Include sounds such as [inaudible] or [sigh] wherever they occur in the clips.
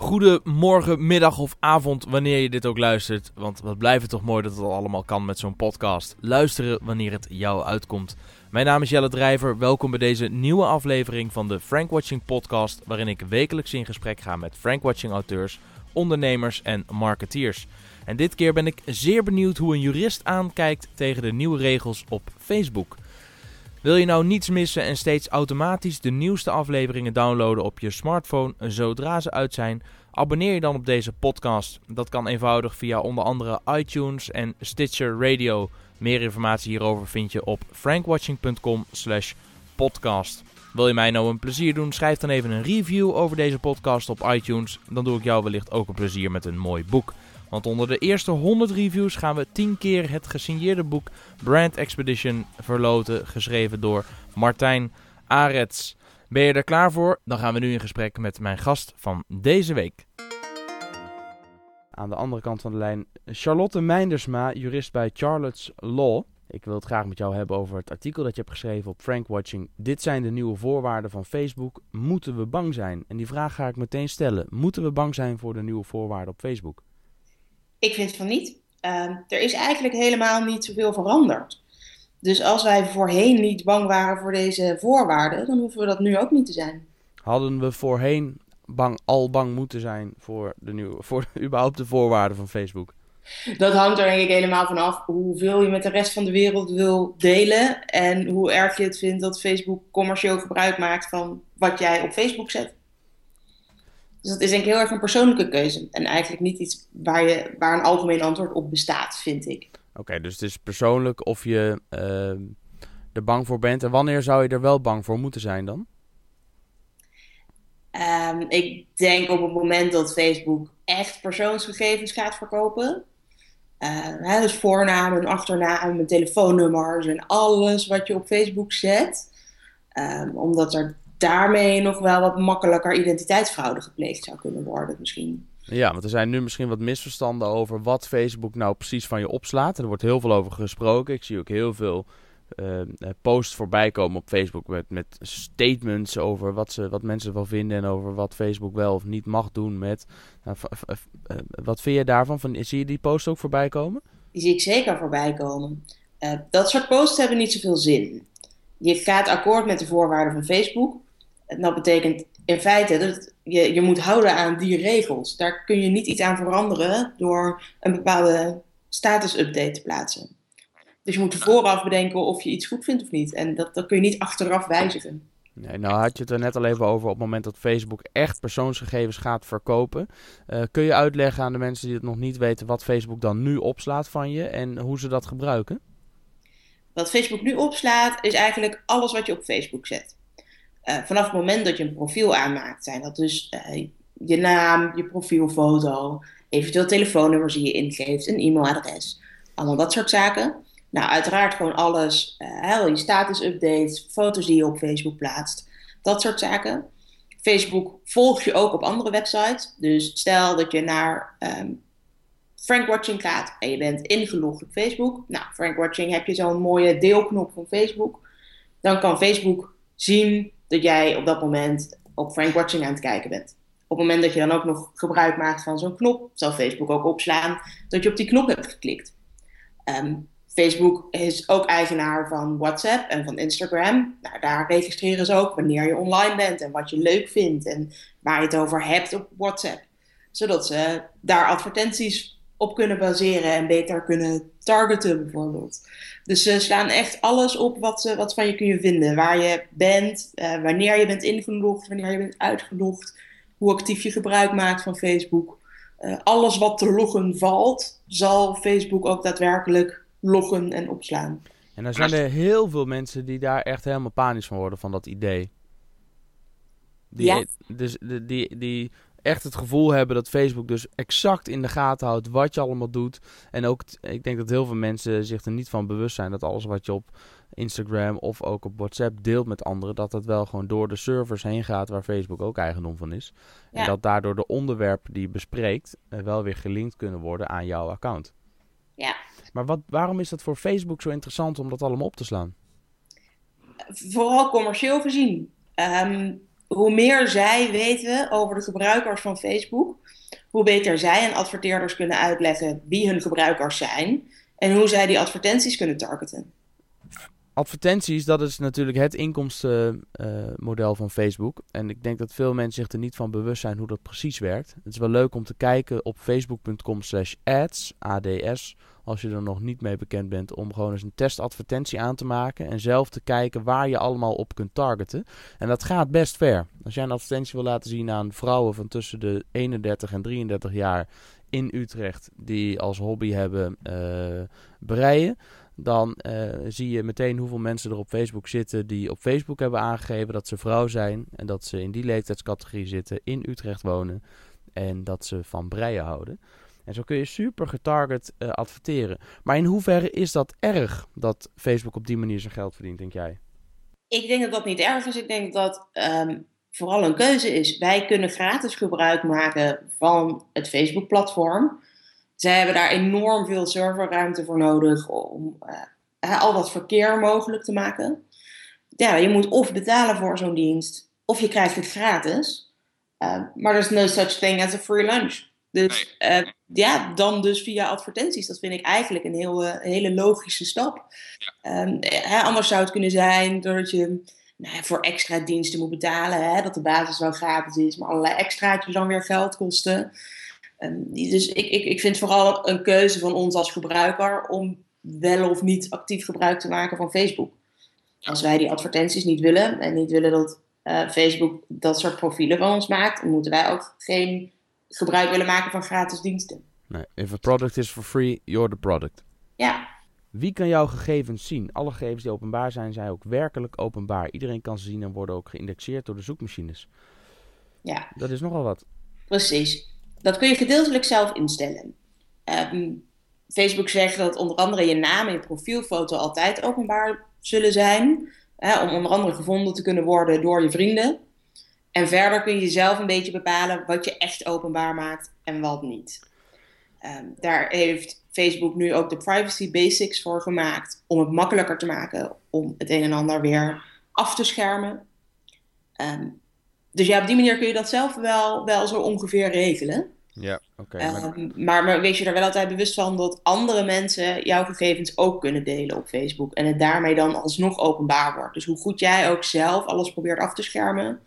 Goedemorgen, middag of avond, wanneer je dit ook luistert. Want wat blijft het toch mooi dat het allemaal kan met zo'n podcast. Luisteren wanneer het jou uitkomt. Mijn naam is Jelle Drijver. Welkom bij deze nieuwe aflevering van de Frankwatching podcast. Waarin ik wekelijks in gesprek ga met Frankwatching auteurs, ondernemers en marketeers. En dit keer ben ik zeer benieuwd hoe een jurist aankijkt tegen de nieuwe regels op Facebook. Wil je nou niets missen en steeds automatisch de nieuwste afleveringen downloaden op je smartphone zodra ze uit zijn? Abonneer je dan op deze podcast. Dat kan eenvoudig via onder andere iTunes en Stitcher Radio. Meer informatie hierover vind je op frankwatching.com/podcast. Wil je mij nou een plezier doen? Schrijf dan even een review over deze podcast op iTunes. Dan doe ik jou wellicht ook een plezier met een mooi boek. Want onder de eerste 100 reviews gaan we 10 keer het gesigneerde boek Brand Expedition verloten, geschreven door Martijn Arets. Ben je er klaar voor? Dan gaan we nu in gesprek met mijn gast van deze week. Aan de andere kant van de lijn Charlotte Meindersma, jurist bij Charlotte's Law. Ik wil het graag met jou hebben over het artikel dat je hebt geschreven op Frankwatching. Dit zijn de nieuwe voorwaarden van Facebook. Moeten we bang zijn? En die vraag ga ik meteen stellen. Moeten we bang zijn voor de nieuwe voorwaarden op Facebook? Ik vind van niet. Ehm, er is eigenlijk helemaal niet zoveel veranderd. Dus als wij voorheen niet bang waren voor deze voorwaarden, dan hoeven we dat nu ook niet te zijn. Hadden we voorheen bang, al bang moeten zijn voor, de nieuwe, [laughs] voor überhaupt de voorwaarden van Facebook? Dat hangt er denk ik helemaal van af hoeveel je met de rest van de wereld wil delen en hoe erg je het vindt dat Facebook commercieel gebruik maakt van wat jij op Facebook zet. Dus dat is denk ik heel erg een persoonlijke keuze. En eigenlijk niet iets waar, je, waar een algemeen antwoord op bestaat, vind ik. Oké, dus het is persoonlijk of je uh, er bang voor bent. En wanneer zou je er wel bang voor moeten zijn dan? Um, ik denk op het moment dat Facebook echt persoonsgegevens gaat verkopen. Uh, hè, dus voornaam achternaam telefoonnummers en alles wat je op Facebook zet. Um, omdat er daarmee nog wel wat makkelijker identiteitsfraude gepleegd zou kunnen worden misschien. Ja, want er zijn nu misschien wat misverstanden over wat Facebook nou precies van je opslaat. Er wordt heel veel over gesproken. Ik zie ook heel veel uh, posts voorbij komen op Facebook met, met statements over wat, ze, wat mensen wel vinden en over wat Facebook wel of niet mag doen met. Nou, uh, wat vind je daarvan? Van, zie je die posts ook voorbij komen? Die zie ik zeker voorbij komen. dat soort posts hebben niet zoveel zin. Je gaat akkoord met de voorwaarden van Facebook. En dat betekent in feite dat je, je moet houden aan die regels. Daar kun je niet iets aan veranderen door een bepaalde status-update te plaatsen. Dus je moet vooraf bedenken of je iets goed vindt of niet. En dat, dat kun je niet achteraf wijzigen. Nee, nou had je het er net al even over op het moment dat Facebook echt persoonsgegevens gaat verkopen. Uh, kun je uitleggen aan de mensen die het nog niet weten wat Facebook dan nu opslaat van je en hoe ze dat gebruiken? Wat Facebook nu opslaat is eigenlijk alles wat je op Facebook zet. Uh, vanaf het moment dat je een profiel aanmaakt, zijn dat dus uh, je naam, je profielfoto, eventueel telefoonnummers die je ingeeft, een e-mailadres, allemaal dat soort zaken. Nou, uiteraard gewoon alles, uh, je status-updates, foto's die je op Facebook plaatst, dat soort zaken. Facebook volgt je ook op andere websites. Dus stel dat je naar um, Frankwatching gaat en je bent ingelogd op Facebook. Nou, Frankwatching heb je zo'n mooie deelknop van Facebook. Dan kan Facebook zien dat jij op dat moment op Frank Watching aan het kijken bent. Op het moment dat je dan ook nog gebruik maakt van zo'n knop, zal Facebook ook opslaan dat je op die knop hebt geklikt. Um, Facebook is ook eigenaar van WhatsApp en van Instagram. Nou, daar registreren ze ook wanneer je online bent en wat je leuk vindt en waar je het over hebt op WhatsApp. Zodat ze daar advertenties op kunnen baseren en beter kunnen targeten bijvoorbeeld. Dus ze slaan echt alles op wat ze, wat van je kun je vinden. Waar je bent, uh, wanneer je bent ingelogd, wanneer je bent uitgelogd, hoe actief je gebruik maakt van Facebook. Uh, alles wat te loggen valt, zal Facebook ook daadwerkelijk loggen en opslaan. En dan zijn er heel veel mensen die daar echt helemaal panisch van worden van dat idee. Die, ja. Dus die, die, die echt het gevoel hebben dat Facebook dus exact in de gaten houdt wat je allemaal doet. En ook, ik denk dat heel veel mensen zich er niet van bewust zijn dat alles wat je op Instagram of ook op WhatsApp deelt met anderen, dat dat wel gewoon door de servers heen gaat waar Facebook ook eigendom van is. Ja. En dat daardoor de onderwerpen die je bespreekt uh, wel weer gelinkt kunnen worden aan jouw account. Ja. Maar wat, waarom is dat voor Facebook zo interessant om dat allemaal op te slaan? Vooral commercieel gezien. Um, hoe meer zij weten over de gebruikers van Facebook, hoe beter zij en adverteerders kunnen uitleggen wie hun gebruikers zijn en hoe zij die advertenties kunnen targeten. Advertenties, dat is natuurlijk het inkomstenmodel van Facebook. En ik denk dat veel mensen zich er niet van bewust zijn hoe dat precies werkt. Het is wel leuk om te kijken op facebook.com slash ads, ADS, als je er nog niet mee bekend bent, om gewoon eens een testadvertentie aan te maken en zelf te kijken waar je allemaal op kunt targeten. En dat gaat best ver. Als jij een advertentie wil laten zien aan vrouwen van tussen de 31 en 33 jaar in Utrecht die als hobby hebben uh, breien, dan uh, zie je meteen hoeveel mensen er op Facebook zitten die op Facebook hebben aangegeven dat ze vrouw zijn en dat ze in die leeftijdscategorie zitten, in Utrecht wonen en dat ze van breien houden. En zo kun je super getarget uh, adverteren. Maar in hoeverre is dat erg dat Facebook op die manier zijn geld verdient, denk jij? Ik denk dat dat niet erg is. Ik denk dat um, vooral een keuze is. Wij kunnen gratis gebruik maken van het Facebook-platform. Zij hebben daar enorm veel serverruimte voor nodig om uh, al dat verkeer mogelijk te maken. Ja, je moet of betalen voor zo'n dienst, of je krijgt het gratis. Uh, maar er is no such thing as a free lunch. Dus uh, ja, dan dus via advertenties. Dat vind ik eigenlijk een, heel, uh, hele logische stap. Ja. Um, hè, anders zou het kunnen zijn doordat je nou voor extra diensten moet betalen. Hè, dat de basis wel gratis is, maar allerlei extraatjes dan weer geld kosten. Um, dus ik, ik, ik vind vooral een keuze van ons als gebruiker om wel of niet actief gebruik te maken van Facebook. Als wij die advertenties niet willen en niet willen dat uh, Facebook dat soort profielen van ons maakt, dan moeten wij ook geen gebruik willen maken van gratis diensten. Nee, if a product is for free, you're the product. Ja. Wie kan jouw gegevens zien? Alle gegevens die openbaar zijn, zijn ook werkelijk openbaar. Iedereen kan ze zien en worden ook geïndexeerd door de zoekmachines. Ja. Dat is nogal wat. Precies. Dat kun je gedeeltelijk zelf instellen. Um, Facebook zegt dat onder andere je naam en je profielfoto altijd openbaar zullen zijn. Hè, om onder andere gevonden te kunnen worden door je vrienden. En verder kun je zelf een beetje bepalen wat je echt openbaar maakt en wat niet. Um, daar heeft Facebook nu ook de privacy basics voor gemaakt om het makkelijker te maken om het een en ander weer af te schermen. Um, dus ja, op die manier kun je dat zelf wel, wel zo ongeveer regelen. Ja, oké. Okay, um, maar... maar wees je er wel altijd bewust van dat andere mensen jouw gegevens ook kunnen delen op Facebook. En het daarmee dan alsnog openbaar wordt. Dus hoe goed jij ook zelf alles probeert af te schermen,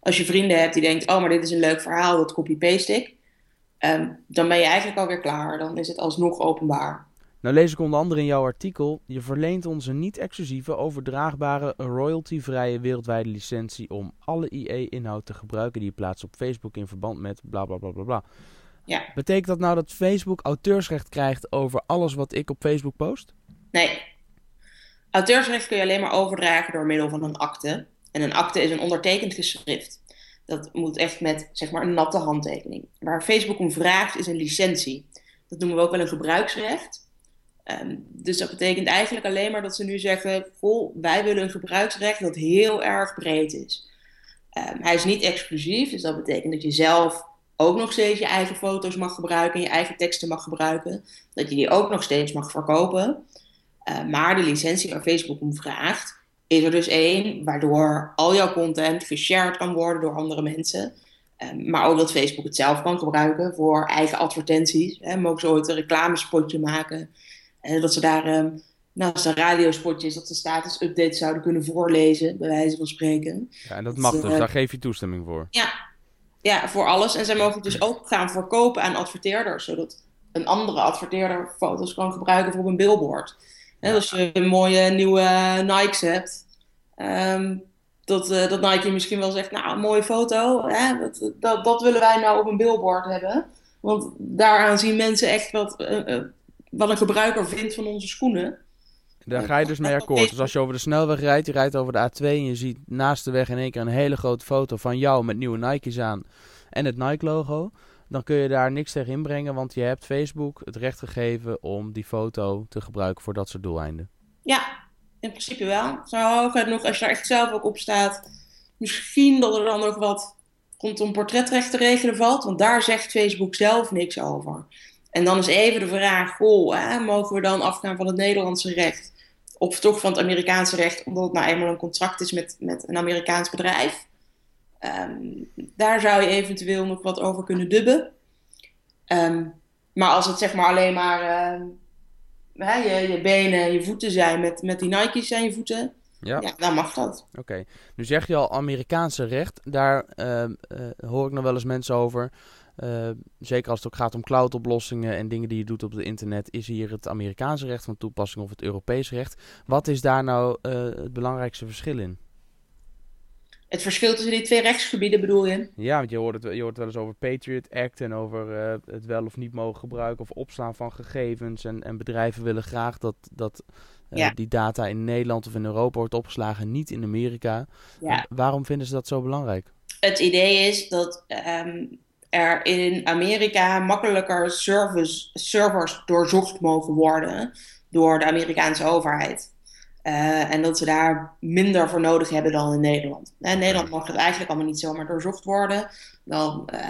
als je vrienden hebt die denken, oh, maar dit is een leuk verhaal, dat copy-paste ik. Um, dan ben je eigenlijk alweer klaar. Dan is het alsnog openbaar. Nou lees ik onder andere in jouw artikel, je verleent ons een niet-exclusieve, overdraagbare, royalty-vrije wereldwijde licentie om alle IE-inhoud te gebruiken die je plaatst op Facebook in verband met bla bla bla bla bla. Ja. Betekent dat nou dat Facebook auteursrecht krijgt over alles wat ik op Facebook post? Nee. Auteursrecht kun je alleen maar overdragen door middel van een akte. En een akte is een ondertekend geschrift. Dat moet echt met zeg maar, een natte handtekening. Waar Facebook om vraagt is een licentie. Dat noemen we ook wel een gebruiksrecht. Um, dus dat betekent eigenlijk alleen maar dat ze nu zeggen: Goh, wij willen een gebruiksrecht dat heel erg breed is. Um, hij is niet exclusief, dus dat betekent dat je zelf ook nog steeds je eigen foto's mag gebruiken en je eigen teksten mag gebruiken. Dat je die ook nog steeds mag verkopen. Uh, maar de licentie waar Facebook om vraagt, is er dus één waardoor al jouw content geshared kan worden door andere mensen. Maar ook dat Facebook het zelf kan gebruiken voor eigen advertenties. Hè, mogen ze ooit een reclamespotje maken. En dat ze daar, um, naast een radiospotje is, dat ze status-updates zouden kunnen voorlezen, bij wijze van spreken. Ja, en dat mag dus, uh, daar geef je toestemming voor. Ja. ja, voor alles. En zij mogen het dus ook gaan verkopen aan adverteerders, zodat een andere adverteerder foto's kan gebruiken voor een billboard. En als je een mooie nieuwe Nikes hebt, um, dat, uh, dat Nike misschien wel zegt, nou, een mooie foto, hè? Dat, dat, dat, willen wij nou op een billboard hebben. Want daaraan zien mensen echt wat, uh, wat een gebruiker vindt van onze schoenen. Daar ga je dus mee akkoord. Dus als je over de snelweg rijdt, je rijdt over de A2 en je ziet naast de weg in één keer een hele grote foto van jou met nieuwe Nike's aan en het Nike-logo dan kun je daar niks tegen inbrengen, want je hebt Facebook het recht gegeven om die foto te gebruiken voor dat soort doeleinden. Ja, in principe wel. Zo hooguit nog, als je daar echt zelf ook op staat, misschien dat er dan ook wat rondom portretrecht te regelen valt, want daar zegt Facebook zelf niks over. En dan is even de vraag, goh, hè, mogen we dan afgaan van het Nederlandse recht? Of toch van het Amerikaanse recht, omdat het nou eenmaal een contract is met, met een Amerikaans bedrijf? Ehm, daar zou je eventueel nog wat over kunnen dubben. Ehm, maar als het zeg maar alleen maar uh, je, je benen en je voeten zijn met, met die Nike's aan je voeten, ja. ja dan mag dat. Oké, nu zeg je al Amerikaanse recht. Daar uh, hoor ik nog wel eens mensen over. Uh, zeker als het ook gaat om cloud-oplossingen en dingen die je doet op het internet, is hier het Amerikaanse recht van toepassing of het Europese recht. Wat is daar nou het belangrijkste verschil in? Het verschil tussen die twee rechtsgebieden bedoel je? Ja, want je hoort het, je hoort wel eens over Patriot Act en over uh, het wel of niet mogen gebruiken of opslaan van gegevens. En, en bedrijven willen graag dat, dat ja. die data in Nederland of in Europa wordt opgeslagen, niet in Amerika. Ja. Waarom vinden ze dat zo belangrijk? Het idee is dat um, er in Amerika makkelijker service, servers doorzocht mogen worden door de Amerikaanse overheid. Uh, en dat ze daar minder voor nodig hebben dan in Nederland. In Nederland mag het eigenlijk allemaal niet zomaar doorzocht worden. Dan uh,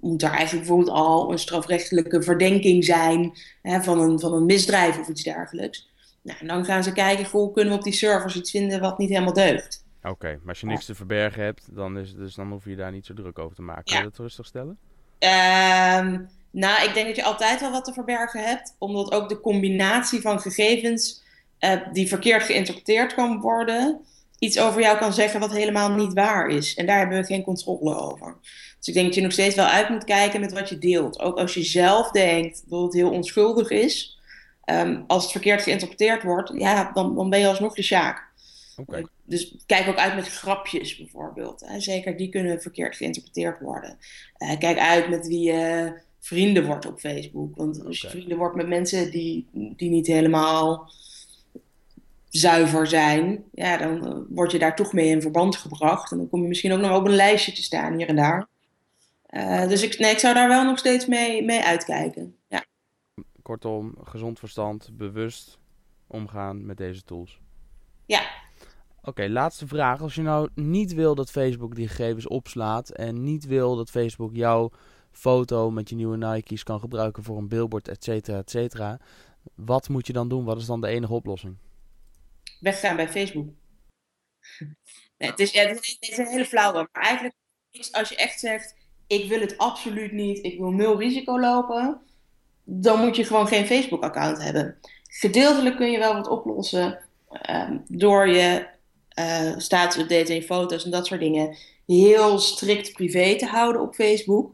moet er eigenlijk bijvoorbeeld al een strafrechtelijke verdenking zijn hè, van, een, van een misdrijf of iets dergelijks. Nou, en dan gaan ze kijken, hoe kunnen we op die servers iets vinden wat niet helemaal deugt. Oké, maar als je niks te verbergen hebt, dan, is, dus dan hoef je daar niet zo druk over te maken. Kun je dat rustig stellen? Uh, nou, ik denk dat je altijd wel wat te verbergen hebt, omdat ook de combinatie van gegevens uh, die verkeerd geïnterpreteerd kan worden, iets over jou kan zeggen wat helemaal niet waar is. En daar hebben we geen controle over. Dus ik denk dat je nog steeds wel uit moet kijken met wat je deelt. Ook als je zelf denkt dat het heel onschuldig is, um, als het verkeerd geïnterpreteerd wordt, ja, dan, dan ben je alsnog de sjaak. Okay. Dus kijk ook uit met grapjes bijvoorbeeld. Hè. Zeker die kunnen verkeerd geïnterpreteerd worden. Uh, kijk uit met wie je vrienden wordt op Facebook. Want als je vrienden wordt met mensen die, die niet helemaal zuiver zijn, ja, dan uh, word je daar toch mee in verband gebracht. En dan kom je misschien ook nog op een lijstje te staan hier en daar. Uh, dus ik, nee, ik zou daar wel nog steeds mee, mee uitkijken. Ja. Kortom, gezond verstand, bewust omgaan met deze tools. Ja. Oké, laatste vraag. Als je nou niet wil dat Facebook die gegevens opslaat en niet wil dat Facebook jouw foto met je nieuwe Nike's kan gebruiken voor een billboard, et cetera, et cetera. Wat moet je dan doen? Wat is dan de enige oplossing? weggaan bij Facebook. Het, is, ja, is, een hele flauwe. Maar eigenlijk, als je echt zegt: Ik wil het absoluut niet, ik wil nul risico lopen, dan moet je gewoon geen Facebook-account hebben. Gedeeltelijk kun je wel wat oplossen um, door je uh, status-update en je foto's en dat soort dingen heel strikt privé te houden op Facebook.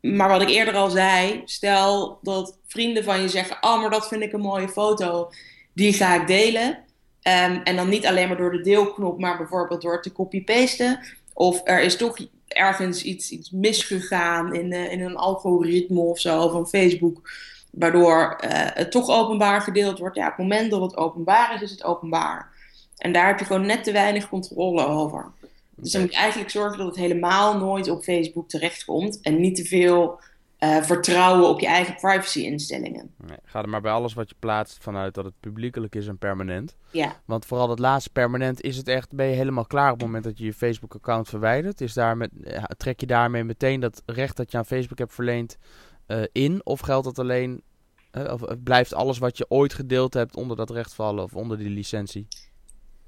Maar wat ik eerder al zei, stel dat vrienden van je zeggen: Oh, maar dat vind ik een mooie foto, die ga ik delen Um, en dan niet alleen maar door de deelknop, maar bijvoorbeeld door te copy-pasten. Of er is toch ergens iets, iets misgegaan in, uh, in een algoritme of zo van Facebook. Waardoor uh, het toch openbaar gedeeld wordt. Ja, op het moment dat het openbaar is, is het openbaar. En daar heb je gewoon net te weinig controle over. Dus dan moet je eigenlijk zorgen dat het helemaal nooit op Facebook terechtkomt. En niet te veel uh, vertrouwen op je eigen privacy-instellingen. Nee, ga er maar bij alles wat je plaatst vanuit dat het publiekelijk is en permanent. Ja. Want vooral dat laatste permanent is het echt, ben je helemaal klaar op het moment dat je je Facebook-account verwijdert. Is daar met, trek je daarmee meteen dat recht dat je aan Facebook hebt verleend uh, in? Of geldt dat alleen, uh, of blijft alles wat je ooit gedeeld hebt onder dat recht vallen of onder die licentie?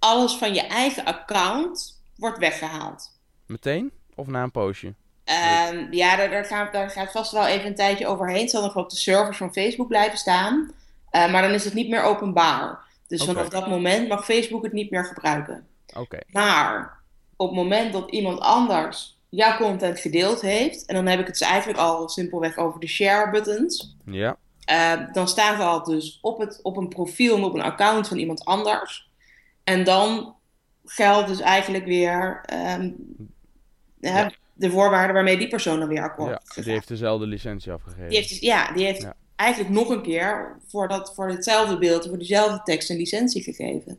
Alles van je eigen account wordt weggehaald. Meteen? Of na een poosje? Um, ja, daar, daar, gaat, daar gaat vast wel even een tijdje overheen. Het zal nog op de servers van Facebook blijven staan. Uh, maar dan is het niet meer openbaar. Dus okay. vanaf dat moment mag Facebook het niet meer gebruiken. Okay. Maar op het moment dat iemand anders jouw content gedeeld heeft, en dan heb ik het dus eigenlijk al simpelweg over de share buttons. Ja. Uh, dan staat er al dus op, het, op een profiel en op een account van iemand anders. En dan geldt dus eigenlijk weer um, ja de voorwaarden waarmee die persoon dan weer akkoord ja, Die heeft dezelfde licentie afgegeven. Die heeft, dus, ja, die heeft eigenlijk nog een keer voor, dat, voor hetzelfde beeld, voor diezelfde tekst een licentie gegeven.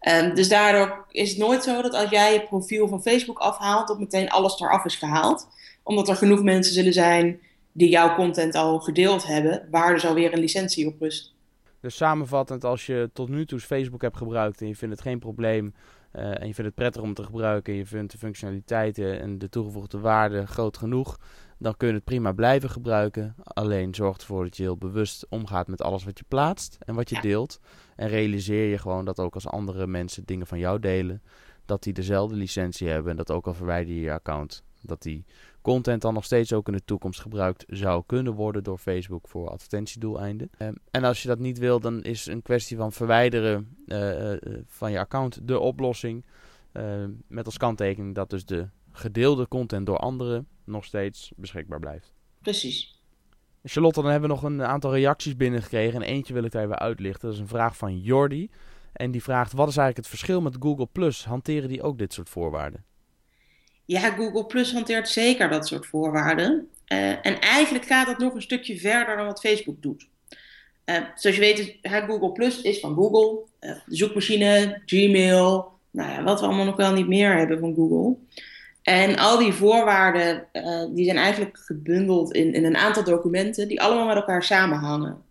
Um, dus daardoor is het nooit zo dat als jij je profiel van Facebook afhaalt, dat meteen alles eraf is gehaald. Omdat er genoeg mensen zullen zijn die jouw content al gedeeld hebben, waar dus alweer een licentie op rust. Dus samenvattend, als je tot nu toe Facebook hebt gebruikt en je vindt het geen probleem uh, en je vindt het prettig om te gebruiken en je vindt de functionaliteiten en de toegevoegde waarde groot genoeg, dan kun je het prima blijven gebruiken. Alleen zorg ervoor dat je heel bewust omgaat met alles wat je plaatst en wat je deelt. En realiseer je gewoon dat ook als andere mensen dingen van jou delen, dat die dezelfde licentie hebben en dat ook al verwijder je je account, dat die content dan nog steeds ook in de toekomst gebruikt zou kunnen worden door Facebook voor advertentiedoeleinden. Um, en als je dat niet wil, dan is een kwestie van verwijderen uh, van je account de oplossing. Uh, met als kanttekening dat dus de gedeelde content door anderen nog steeds beschikbaar blijft. Precies. Charlotte, dan hebben we nog een aantal reacties binnengekregen. En eentje wil ik daar even uitlichten. Dat is een vraag van Jordi. En die vraagt: wat is eigenlijk het verschil met Google Plus? Hanteren die ook dit soort voorwaarden? Ja, Google Plus hanteert zeker dat soort voorwaarden. Uh, en eigenlijk gaat het nog een stukje verder dan wat Facebook doet. Uh, zoals je weet, Google Plus is van Google. De zoekmachine, Gmail, nou ja, wat we allemaal nog wel niet meer hebben van Google. En al die voorwaarden die zijn eigenlijk gebundeld in, in een aantal documenten die allemaal met elkaar samenhangen.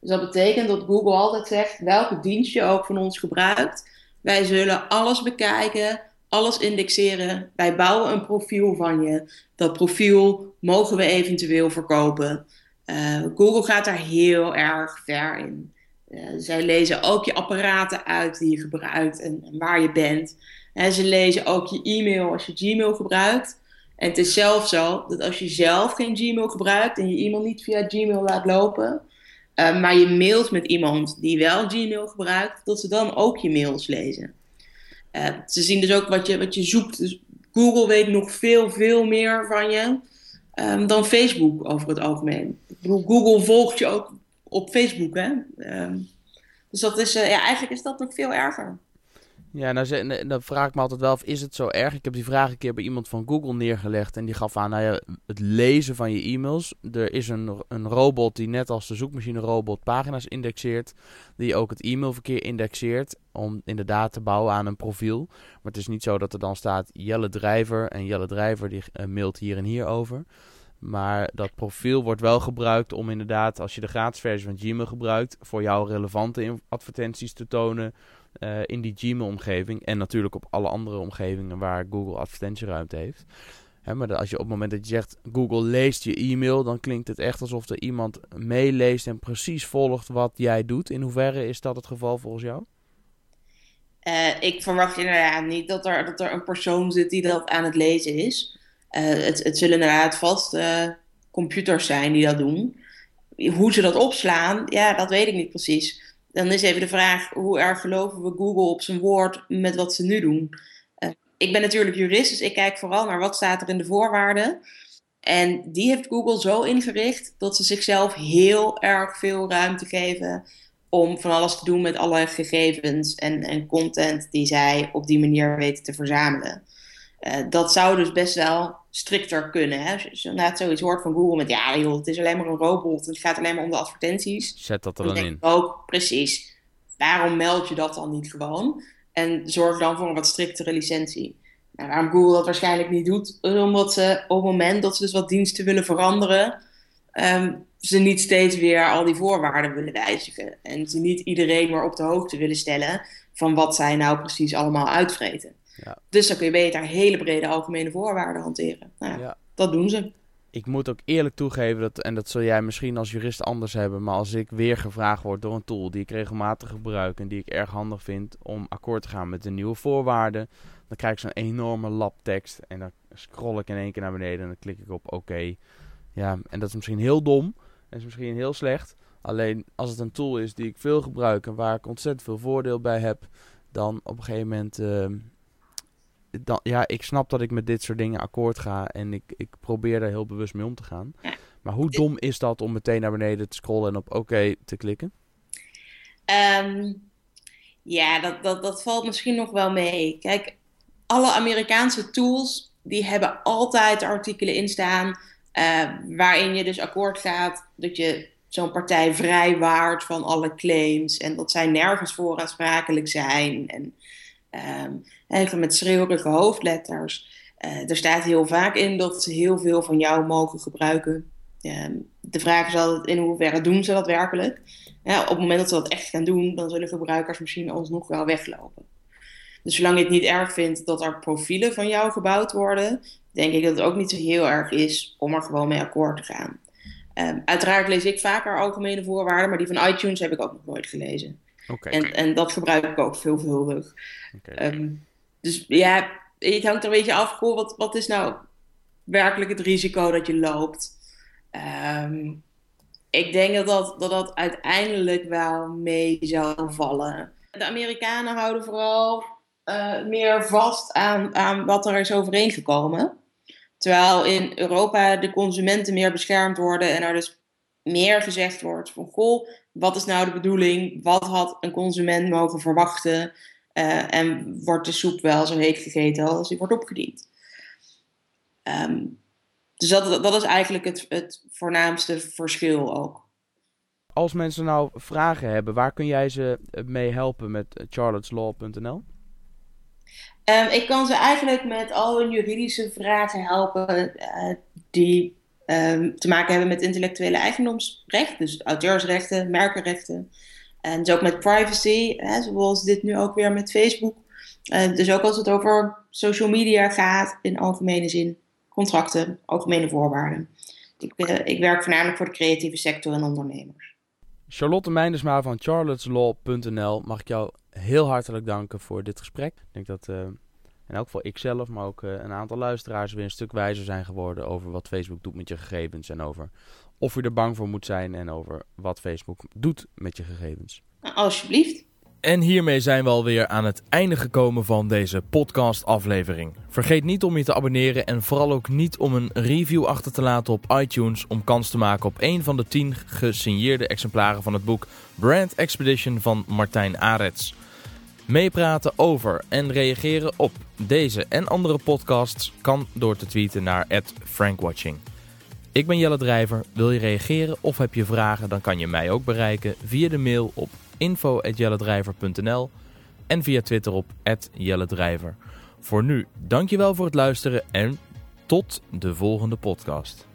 Dus dat betekent dat Google altijd zegt welke dienst je ook van ons gebruikt. Wij zullen alles bekijken, alles indexeren. Wij bouwen een profiel van je. Dat profiel mogen we eventueel verkopen. Uh, Google gaat daar heel erg ver in. Uh, zij lezen ook je apparaten uit die je gebruikt en, waar je bent. En ze lezen ook je e-mail als je Gmail gebruikt. En het is zelfs zo dat als je zelf geen Gmail gebruikt en je e-mail niet via Gmail laat lopen, uh, maar je mailt met iemand die wel Gmail gebruikt, dat ze dan ook je mails lezen. Uh, ze zien dus ook wat je, wat je zoekt. Dus Google weet nog veel, veel meer van je um, dan Facebook over het algemeen. Google volgt je ook op Facebook, hè? Um, dus dat is, uh, ja, eigenlijk is dat nog veel erger. Ja, nou, dan vraag ik me altijd wel af, is het zo erg? Ik heb die vraag een keer bij iemand van Google neergelegd en die gaf aan, nou ja, het lezen van je e-mails. Er is een, een robot die net als de zoekmachine robot pagina's indexeert, die ook het e-mailverkeer indexeert om inderdaad te bouwen aan een profiel. Maar het is niet zo dat er dan staat Jelle Drijver en Jelle Drijver die uh, mailt hier en hier over. Maar dat profiel wordt wel gebruikt om inderdaad, als je de gratis versie van Gmail gebruikt, voor jou relevante advertenties te tonen uh, in die Gmail-omgeving. En natuurlijk op alle andere omgevingen waar Google advertentieruimte heeft. Hè, maar als je op het moment dat je zegt Google leest je e-mail, dan klinkt het echt alsof er iemand meeleest en precies volgt wat jij doet. In hoeverre is dat het geval volgens jou? Uh, ik verwacht inderdaad niet dat er, dat er een persoon zit die dat aan het lezen is. Uh, het, het zullen inderdaad vast computers zijn die dat doen. Hoe ze dat opslaan, ja, dat weet ik niet precies dan is even de vraag, hoe erg geloven we Google op zijn woord met wat ze nu doen? Uh, ik ben natuurlijk jurist, dus ik kijk vooral naar wat staat er in de voorwaarden. En die heeft Google zo ingericht dat ze zichzelf heel erg veel ruimte geven om van alles te doen met alle gegevens en, en content die zij op die manier weten te verzamelen. Uh, dat zou dus best wel strikter kunnen. Hè? Als je inderdaad zoiets hoort van Google met ja joh, het is alleen maar een robot. Het gaat alleen maar om de advertenties. Zet dat er dan, in. Ook, precies. Waarom meld je dat dan niet gewoon? En zorg dan voor een wat striktere licentie. Nou, waarom Google dat waarschijnlijk niet doet, omdat ze op het moment dat ze dus wat diensten willen veranderen, um, ze niet steeds weer al die voorwaarden willen wijzigen. En ze niet iedereen maar op de hoogte willen stellen van wat zij nou precies allemaal uitvreten. Ja. Dus dan kun je beter hele brede algemene voorwaarden hanteren. Nou, ja. Dat doen ze. Ik moet ook eerlijk toegeven, dat, en dat zul jij misschien als jurist anders hebben, maar als ik weer gevraagd word door een tool die ik regelmatig gebruik en die ik erg handig vind om akkoord te gaan met de nieuwe voorwaarden, dan krijg ik zo'n enorme lab tekst en dan scroll ik in één keer naar beneden en dan klik ik op oké. Ja, en dat is misschien heel dom en is misschien heel slecht. Alleen als het een tool is die ik veel gebruik en waar ik ontzettend veel voordeel bij heb, dan op een gegeven moment uh, dan, ja, ik snap dat ik met dit soort dingen akkoord ga. En ik, ik probeer daar heel bewust mee om te gaan. Maar hoe dom is dat om meteen naar beneden te scrollen en op oké te klikken? Um, ja, dat, dat, dat valt misschien nog wel mee. Kijk, alle Amerikaanse tools, die hebben altijd artikelen in staan. Uh, waarin je dus akkoord gaat dat je zo'n partij vrijwaart van alle claims. En dat zij nergens voor aansprakelijk zijn. En um, eigenlijk met schreeuwerige hoofdletters. Uh, er staat heel vaak in dat ze heel veel van jou mogen gebruiken. Ehm, de vraag is altijd in hoeverre doen ze dat werkelijk. Ja, op het moment dat ze dat echt gaan doen, dan zullen gebruikers misschien alsnog wel weglopen. Dus zolang je het niet erg vindt dat er profielen van jou gebouwd worden, denk ik dat het ook niet zo heel erg is om er gewoon mee akkoord te gaan. Um, uiteraard lees ik vaker algemene voorwaarden, maar die van iTunes heb ik ook nog nooit gelezen. Okay. En, en dat gebruik ik ook veelvuldig. Okay. Um, dus ja, het hangt er een beetje af, goh, wat, wat is nou werkelijk het risico dat je loopt? Ehm, ik denk dat dat, dat dat uiteindelijk wel mee zou vallen. De Amerikanen houden vooral uh, meer vast aan, aan wat er is overeengekomen. Terwijl in Europa de consumenten meer beschermd worden en er dus meer gezegd wordt van goh, wat is nou de bedoeling? Wat had een consument mogen verwachten? Uh, en wordt de soep wel zo heet gegeten als die wordt opgediend? Um, dus dat, dat is eigenlijk het, het voornaamste verschil ook. Als mensen nou vragen hebben, waar kun jij ze mee helpen met charlotteslaw.nl? Um, ik kan ze eigenlijk met al hun juridische vragen helpen uh, die um, te maken hebben met intellectuele eigendomsrecht, dus auteursrechten, merkenrechten. En dus ook met privacy, hè, zoals dit nu ook weer met Facebook. Uh, dus ook als het over social media gaat in algemene zin, contracten, algemene voorwaarden. Ik, uh, ik werk voornamelijk voor de creatieve sector en ondernemers. Charlotte Meindersma van charlotteslaw.nl mag ik jou heel hartelijk danken voor dit gesprek. Ik denk dat uh, in elk geval ikzelf, maar ook een aantal luisteraars weer een stuk wijzer zijn geworden over wat Facebook doet met je gegevens en over of je er bang voor moet zijn en over wat Facebook doet met je gegevens. Alsjeblieft. En hiermee zijn we alweer aan het einde gekomen van deze podcast-aflevering. Vergeet niet om je te abonneren en vooral ook niet om een review achter te laten op iTunes om kans te maken op een van de 10 gesigneerde exemplaren van het boek Brand Expedition van Martijn Arets. Meepraten over en reageren op deze en andere podcasts kan door te tweeten naar @frankwatching. Ik ben Jelle Drijver. Wil je reageren of heb je vragen, dan kan je mij ook bereiken via de mail op info.jelledrijver.nl en via Twitter op @jelledrijver. Voor nu, dankjewel voor het luisteren en tot de volgende podcast.